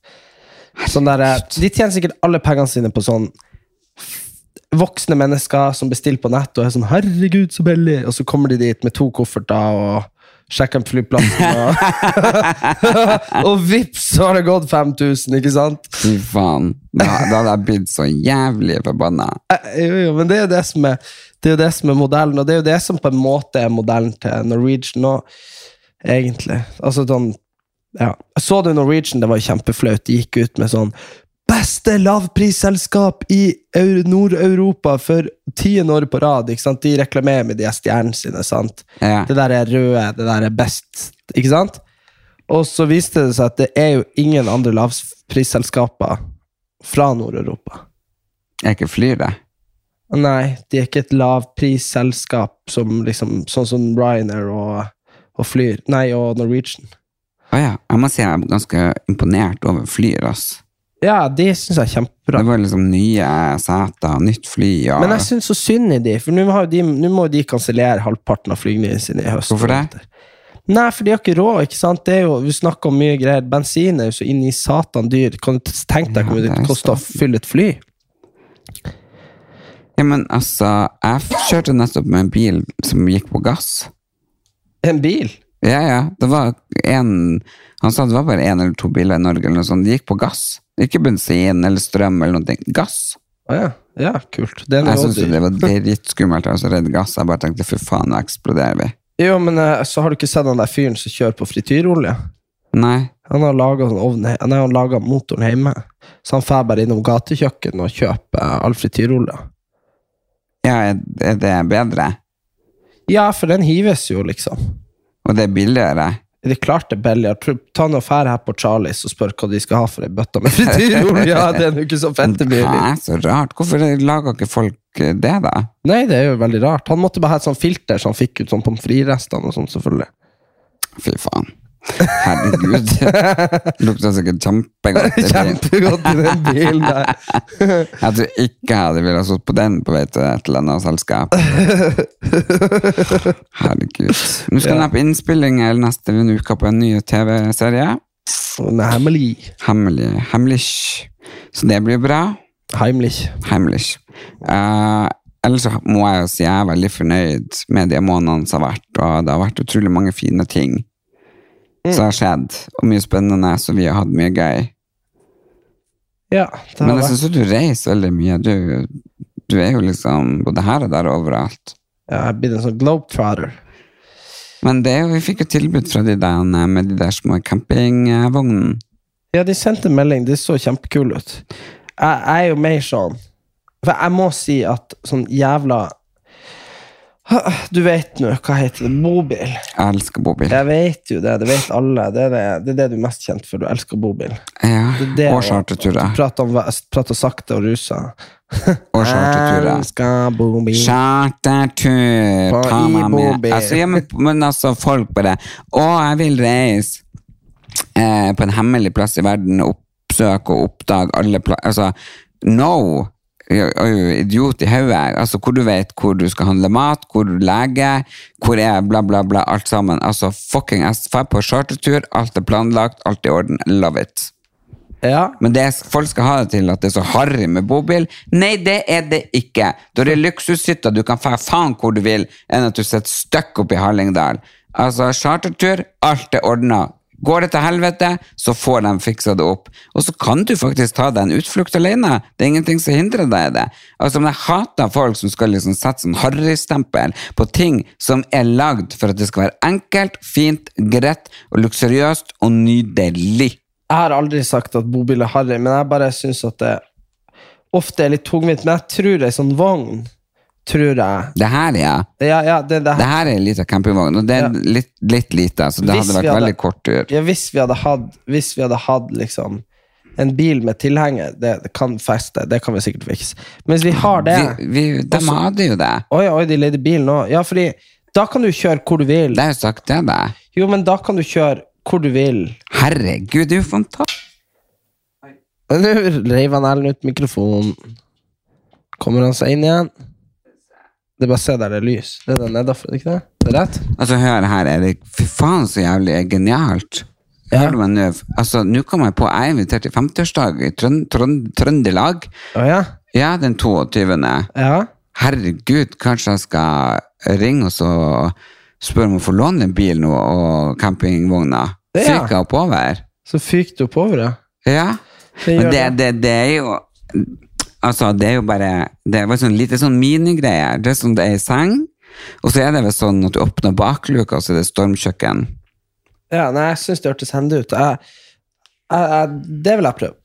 Sånn der, eh, de tjener sikkert alle pengene sine på sånn voksne mennesker som bestiller på nett og er sånn 'herregud, så billig', og så kommer de dit med to kofferter og på flyplassen, og, og vips, så har det gått 5000, ikke sant? Fy faen. Da, da hadde jeg blitt så jævlig forbanna. Eh, Jo, jo, men det er jo det som er, det er, det som er modellen, og det er jo det som på en måte er modellen til Norwegian nå, egentlig. Altså sånn, ja. Så du Norwegian, det var kjempeflaut, de gikk ut med sånn Beste lavprisselskap i Nord-Europa for tiende år på rad. ikke sant? De reklamerer med de stjernene sine. sant? Ja. Det der er røde, det der er best. Ikke sant? Og så viste det seg at det er jo ingen andre lavprisselskaper fra Nord-Europa. Er ikke flyr det. Nei, de er ikke et lavprisselskap som liksom, sånn som Ryanair og, og Flyr. Nei, og Norwegian. Å ja. Jeg må si jeg er ganske imponert over Flyr, ass. Ja, de syns jeg er kjempebra. Det var liksom nye seter, nytt fly ja. Men jeg syns så synd i de, for nå må jo de, kansellere halvparten av flygningene sine i høst. Hvorfor det? Nei, for de har ikke råd, ikke sant? Det er jo, Vi snakker om mye greier. Bensin er jo så inn i satan dyr. Kan du tenke deg Ja, hvor mye det er koster å fylle et fly? Ja, men altså, jeg kjørte nettopp med en bil som gikk på gass. En bil? Ja, ja. Det var en Han sa det var bare én eller to biler i Norge eller noe sånt. De gikk på gass. Ikke bensin eller strøm eller noe. Gass. Ah, ja. Ja, kult. Det er Jeg syns det var dritskummelt å altså, redde redd gass. Jeg bare tenkte fy faen, nå eksploderer vi. Jo, men eh, så har du ikke sett han der fyren som kjører på frityrolje? Nei. Han har laga sånn motoren hjemme. Så han drar bare innom gatekjøkken og kjøper eh, all frityrolje. Ja, er det bedre? Ja, for den hives jo, liksom. Og det er billigere? Det er klart det er billigere. Ta noe fær her på Charlies og spør hva de skal ha for ei bøtte med frityrolje. Ja, det er jo ikke så fette billig. Hæ, så rart. Hvorfor lager ikke folk eh, det, da? Nei, det er jo veldig rart. Han måtte bare ha et sånt filter så han fikk ut sånn pommes frites-restene og sånn, selvfølgelig. Fy faen. Herregud. Lukta sikkert kjempegodt. i bilen. Kjempegodt i den bilen der. Jeg tror ikke jeg hadde villet stått på den på vei til et eller annet selskap. Herregud. Nå skal jeg på innspilling eller neste uke på en ny TV-serie. Hemmelig. Hemmelig. Hemmelig. Så det blir bra. Heimlich. Heimlich. Uh, ellers så må jeg jo si jeg er veldig fornøyd med de månedene som har vært, og det har vært utrolig mange fine ting som har skjedd, og mye spennende, så vi har hatt mye gøy. Ja, Men jeg syns du reiser veldig mye. Du, du er jo liksom både her og der og overalt. ja, Jeg blitt en sånn globetrotter. Men det vi fikk jo tilbud fra de der med de der små campingvognene. Ja, de sendte en melding. Det så kjempekul ut. Jeg, jeg er jo mer sånn For jeg må si at sånn jævla Du vet nå, hva heter det? Bobil. Jeg elsker bobil. Jeg vet jo det. Det vet alle. Det er det, det, er det du er mest kjent for. Du elsker bobil. Ja, charterturer. Prate om prate sakte og rusa. Og charterturer. Elsker bobil. Chartertur, ta meg med. Altså, ja, men, men altså, folk bare Å, jeg vil reise eh, på en hemmelig plass i verden oppsøke og oppdage alle plasser. Altså, no! Idiot i hodet. Altså, hvor du vet hvor du skal handle mat, hvor du leger, hvor er bla, bla, bla, alt sammen. Altså, fucking ass, drar på chartertur, alt er planlagt, alt i orden. Love it. Ja. Men det, folk skal ha det til at det er så harry med bobil. Nei, det er det ikke. Da er det luksushytta, du kan dra faen hvor du vil, enn at du sitter støkk oppe i Hallingdal. Altså, chartertur, alt er ordna. Går det til helvete, så får de fiksa det opp. Og så kan du faktisk ta deg en utflukt alene. Det er ingenting som hindrer deg i det. Altså, men Jeg hater folk som skal liksom sette sånn harrystempel på ting som er lagd for at det skal være enkelt, fint, greit og luksuriøst og nydelig. Jeg har aldri sagt at bobil er harry, men jeg bare syns at det ofte er litt tungvint. Men jeg tror ei sånn vogn Tror jeg. Det her, ja. Ja, ja, det, det, Det her er en liten campingvogn, og det er Ja. litt, litt lite, så det Hvis hadde vært hadde- veldig kort tur. ja, hvis vi hadde hatt, hvis vi hadde hatt liksom en bil med tilhenger, det, det kan feste, det kan vi sikkert fikse. Men hvis vi har det Vi, vi, de Også- hadde jo det. Oi, oi, de leide bil nå. Ja, fordi da kan du kjøre hvor du vil. Det er jo sagt det, da. Jo, men da kan du kjøre hvor du vil. Herregud, det er jo fantastisk. Nå reiv han Erlend ut mikrofonen. Kommer han seg inn igjen? Det er bare å se der det er lys. Det er den nedafor, ikke det? Det er rett? Altså, hør her, Erik. Fy faen, så jævlig genialt. Ja. Hører meg nå? Altså, nå kom jeg på, jeg er invitert til 50-årsdag i Trønd Trønd Trøndelag. Å ja? Ja, den 22. Ja? Herregud, kanskje jeg skal ringe og så spørre om å få låne en bil nå, og campingvogna? campingvogner. Ja. Fyker jeg oppover? Så fyker du oppover, ja. Ja. Det Men det, det. det, det er jo Altså, det er jo bare Det er sånn litt sånn minigreier. Det er sånn det er i seng, og så er det vel sånn at du åpner bakluka, og så er det stormkjøkken. Ja, nei, jeg syns det hørtes hendig ut. Jeg, jeg, jeg, det vil jeg prøve.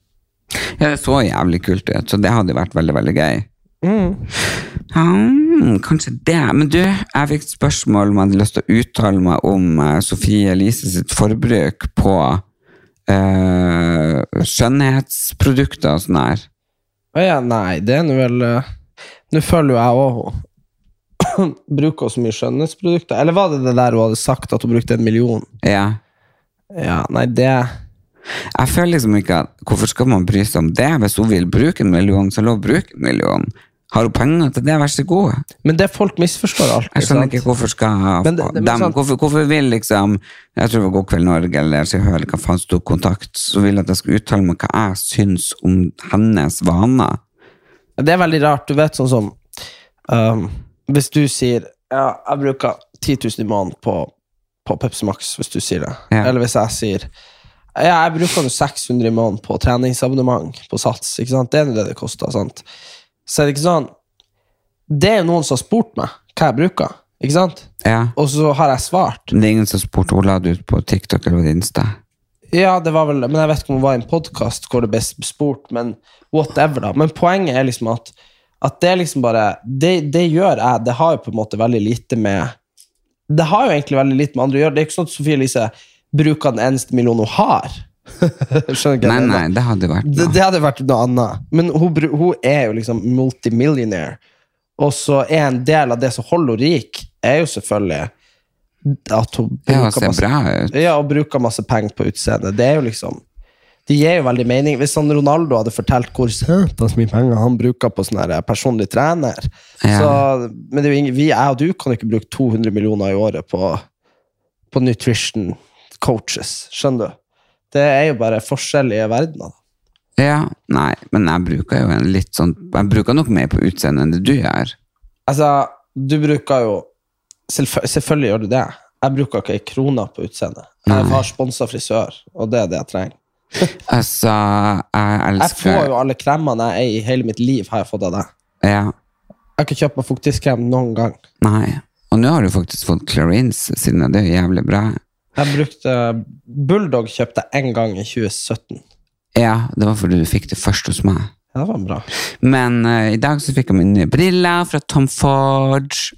Ja, det så jævlig kult ut, så det hadde vært veldig, veldig gøy. Mm. Hmm, kanskje det. Men du, jeg fikk spørsmål om jeg hadde lyst til å uttale meg om eh, Sofie Elise sitt forbruk på eh, skjønnhetsprodukter og sånn her. Å ja, nei, det er nå vel eh, Nå føler jo jeg òg bruker så mye skjønnhetsprodukter. Eller var det det der hun hadde sagt, at hun brukte en million? Ja. Ja, nei, det Jeg føler liksom ikke at Hvorfor skal man bry seg om det? Hvis hun vil bruke en million, så lov å bruke en million. Har hun penger til det, vær så god. Men det folk misforstår alt. Jeg skjønner ikke hvorfor skal Men men dem, hvorfor, hvorfor vil liksom Jeg tror det var God kveld Norge eller Se eller hva faen sto kontakt, så vil at jeg skal uttale meg hva jeg syns om hennes vaner. Det er veldig rart. Du vet sånn som um, Hvis du sier Ja, jeg bruker 10 000 i måneden på, på Pepsi Max, hvis du sier det. Ja. Eller hvis jeg sier Ja, jeg bruker 600 i måneden på treningsabonnement på Sats. Ikke sant? Det er det det koster. sant? Så er det ikke sånn Det er jo noen som har spurt meg hva jeg bruker, ikke sant? Ja. Og så har jeg svart. Men det er ingen som spurte hvor la du ut på TikTok eller Insta. Ja, det var vel Men jeg vet ikke om det var i en podkast hvor det ble spurt, men whatever, da. Men poenget er liksom at, at det liksom bare det, det gjør jeg. Det har jo på en måte veldig lite med Det har jo egentlig veldig lite med andre å gjøre. Det er ikke sånn at Sofie Elise bruker den eneste millionen hun har. Skjønner hva Nei, nei, det hadde vært Det, noe. det hadde vært noe annet. Men hun, bru- hun er jo liksom multimillionaire. Og så er en del av det som holder henne rik, er jo selvfølgelig at hun bruker ser masse bra ut. ja, og bruker masse penger på utseendet. Det er jo liksom Det gir jo veldig mening. Hvis han Ronaldo hadde fortalt hvor søtas mye penger han bruker på sånn her personlig trener Ja. så, Men det er jo ingen, vi, jeg og du kan jo ikke bruke 200 millioner i året på, på nutrition coaches. Skjønner du? Det er jo bare forskjellige verdener. Ja, nei, men jeg bruker jo en litt sånn Jeg bruker nok mer på utseendet enn det du gjør. Altså, du bruker jo selvfø- Selvfølgelig gjør du det. Jeg bruker ikke ei krone på utseendet. Jeg har sponsa frisør, og det er det jeg trenger. Altså, jeg elsker Jeg får jo alle kremene jeg eier i hele mitt liv, har jeg fått av deg. Ja, Jeg har ikke kjøpt meg fuktighetskrem noen gang. nei. Og nå har du faktisk fått Clarins siden det er jævlig bra. Jeg brukte Bulldog kjøpte én gang i 2017. Ja, det var fordi du fikk det først hos meg. Ja, det var bra. Men eh, i dag så fikk jeg mine nye briller fra Tom Forge.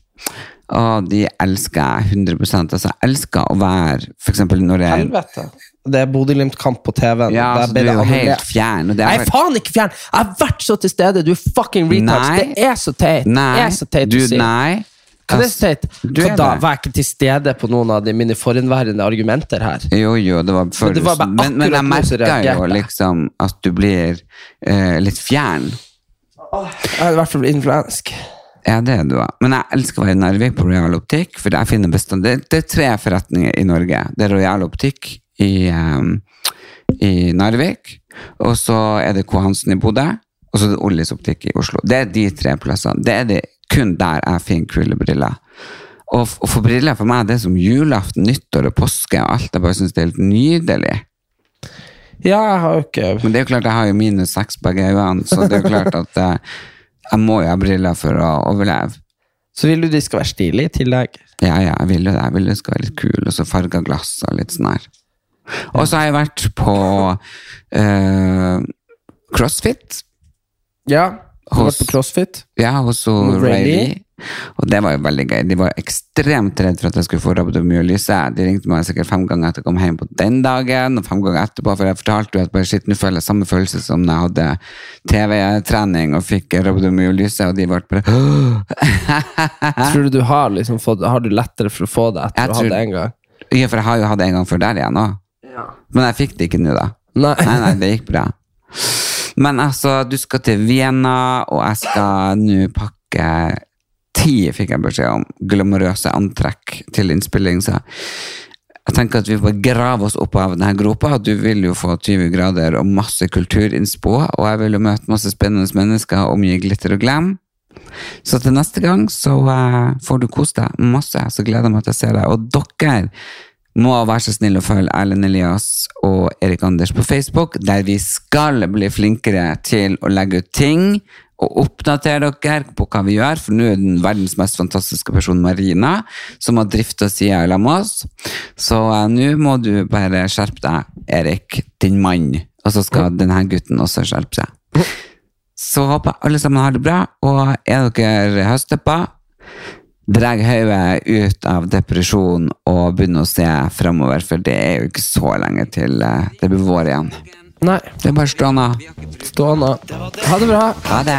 Og de elsker jeg 100% Altså, jeg elsker å være For eksempel når jeg Helvete. Det er Bodø-Glimt-kamp på TV-en. Ja, Der ble du er det jo annullert. helt fjern. Og det er faen ikke fjern! Jeg har vært så til stede! Du er fucking retards! Nei. Det er så teit! Nei, Det er så teit du, å si. nei. Det. Var ikke til stede på noen av de mine forhenværende argumenter her? Jo, jo, det var før Men det var men, men jeg merka jo liksom at du blir eh, litt fjern. Jeg er i hvert fall influensk. Ja, det er du. Men jeg elsker å være i Narvik på Royal Optikk. For jeg finner bestand det, det er tre forretninger i Norge. Det er Royal Optikk i, um, i Narvik, og så er det K. Hansen i Bodø, og så er det Ollis Optikk i Oslo. Det er de tre plassene. Det er det kun der jeg finner kule briller. Og, å og for briller for meg det er som julaften, nyttår og påske og alt. Jeg bare syns det er helt nydelig. Ja, jeg har jo ikke Men det er jo klart, jeg har jo minus seks begge øynene, så det er jo klart at eh, jeg må jo ha briller for å overleve. Så vil du de skal være stilige i tillegg? Ja, ja, jeg vil jo det. Jeg vil det skal være litt kul, og så farga glass og litt sånn her. Og så har jeg vært på eh, CrossFit. Ja. Har var vært på CrossFit? Ja, hos Lee. Og det var jo veldig gøy. De var ekstremt redd for at jeg skulle få rabdomyolyse. De ringte meg sikkert fem ganger etter jeg kom hjem på den dagen, og fem ganger etterpå, for jeg fortalte jo at bare shit, nå føler jeg samme følelse som da jeg hadde TV-trening og fikk rabdomyolyse, og de ble bare Tror du du har liksom fått Har du lettere for å få det etter Jeg å ha tror- det en gang? Ja, for jeg har jo hatt det en gang før der igjen òg. Men jeg fikk det ikke nå, da. Nei. Nei, nei, det gikk bra. Men altså, du skal til Vienna, og jeg skal nå pakke ti, fikk jeg beskjed om, glamorøse antrekk til innspilling. Så jeg tenker at vi får grave oss opp av denne gropa. Du vil jo få 20 grader og masse kulturinnspo, og jeg vil jo møte masse spennende mennesker og mye glitter og glam. Så til neste gang så uh, får du kose deg masse, så gleder jeg meg til å se deg. Og dere må være så snill å følge Erlend Elias og Erik Anders på Facebook, der vi skal bli flinkere til å legge ut ting og oppdatere dere på hva vi gjør, for nå er den verdens mest fantastiske person Marina, som har drifta sida sammen med oss. Så eh, nå må du bare skjerpe deg, Erik, din mann, og så skal denne gutten også skjerpe seg. Så håper jeg alle sammen har det bra, og er dere høstdeppa, dreg hodet ut av depresjon og begynner å se fremover, for det er jo ikke så lenge til eh, det blir vår igjen. Nei, Det er bare stående. stående. Ha det bra. Ha det.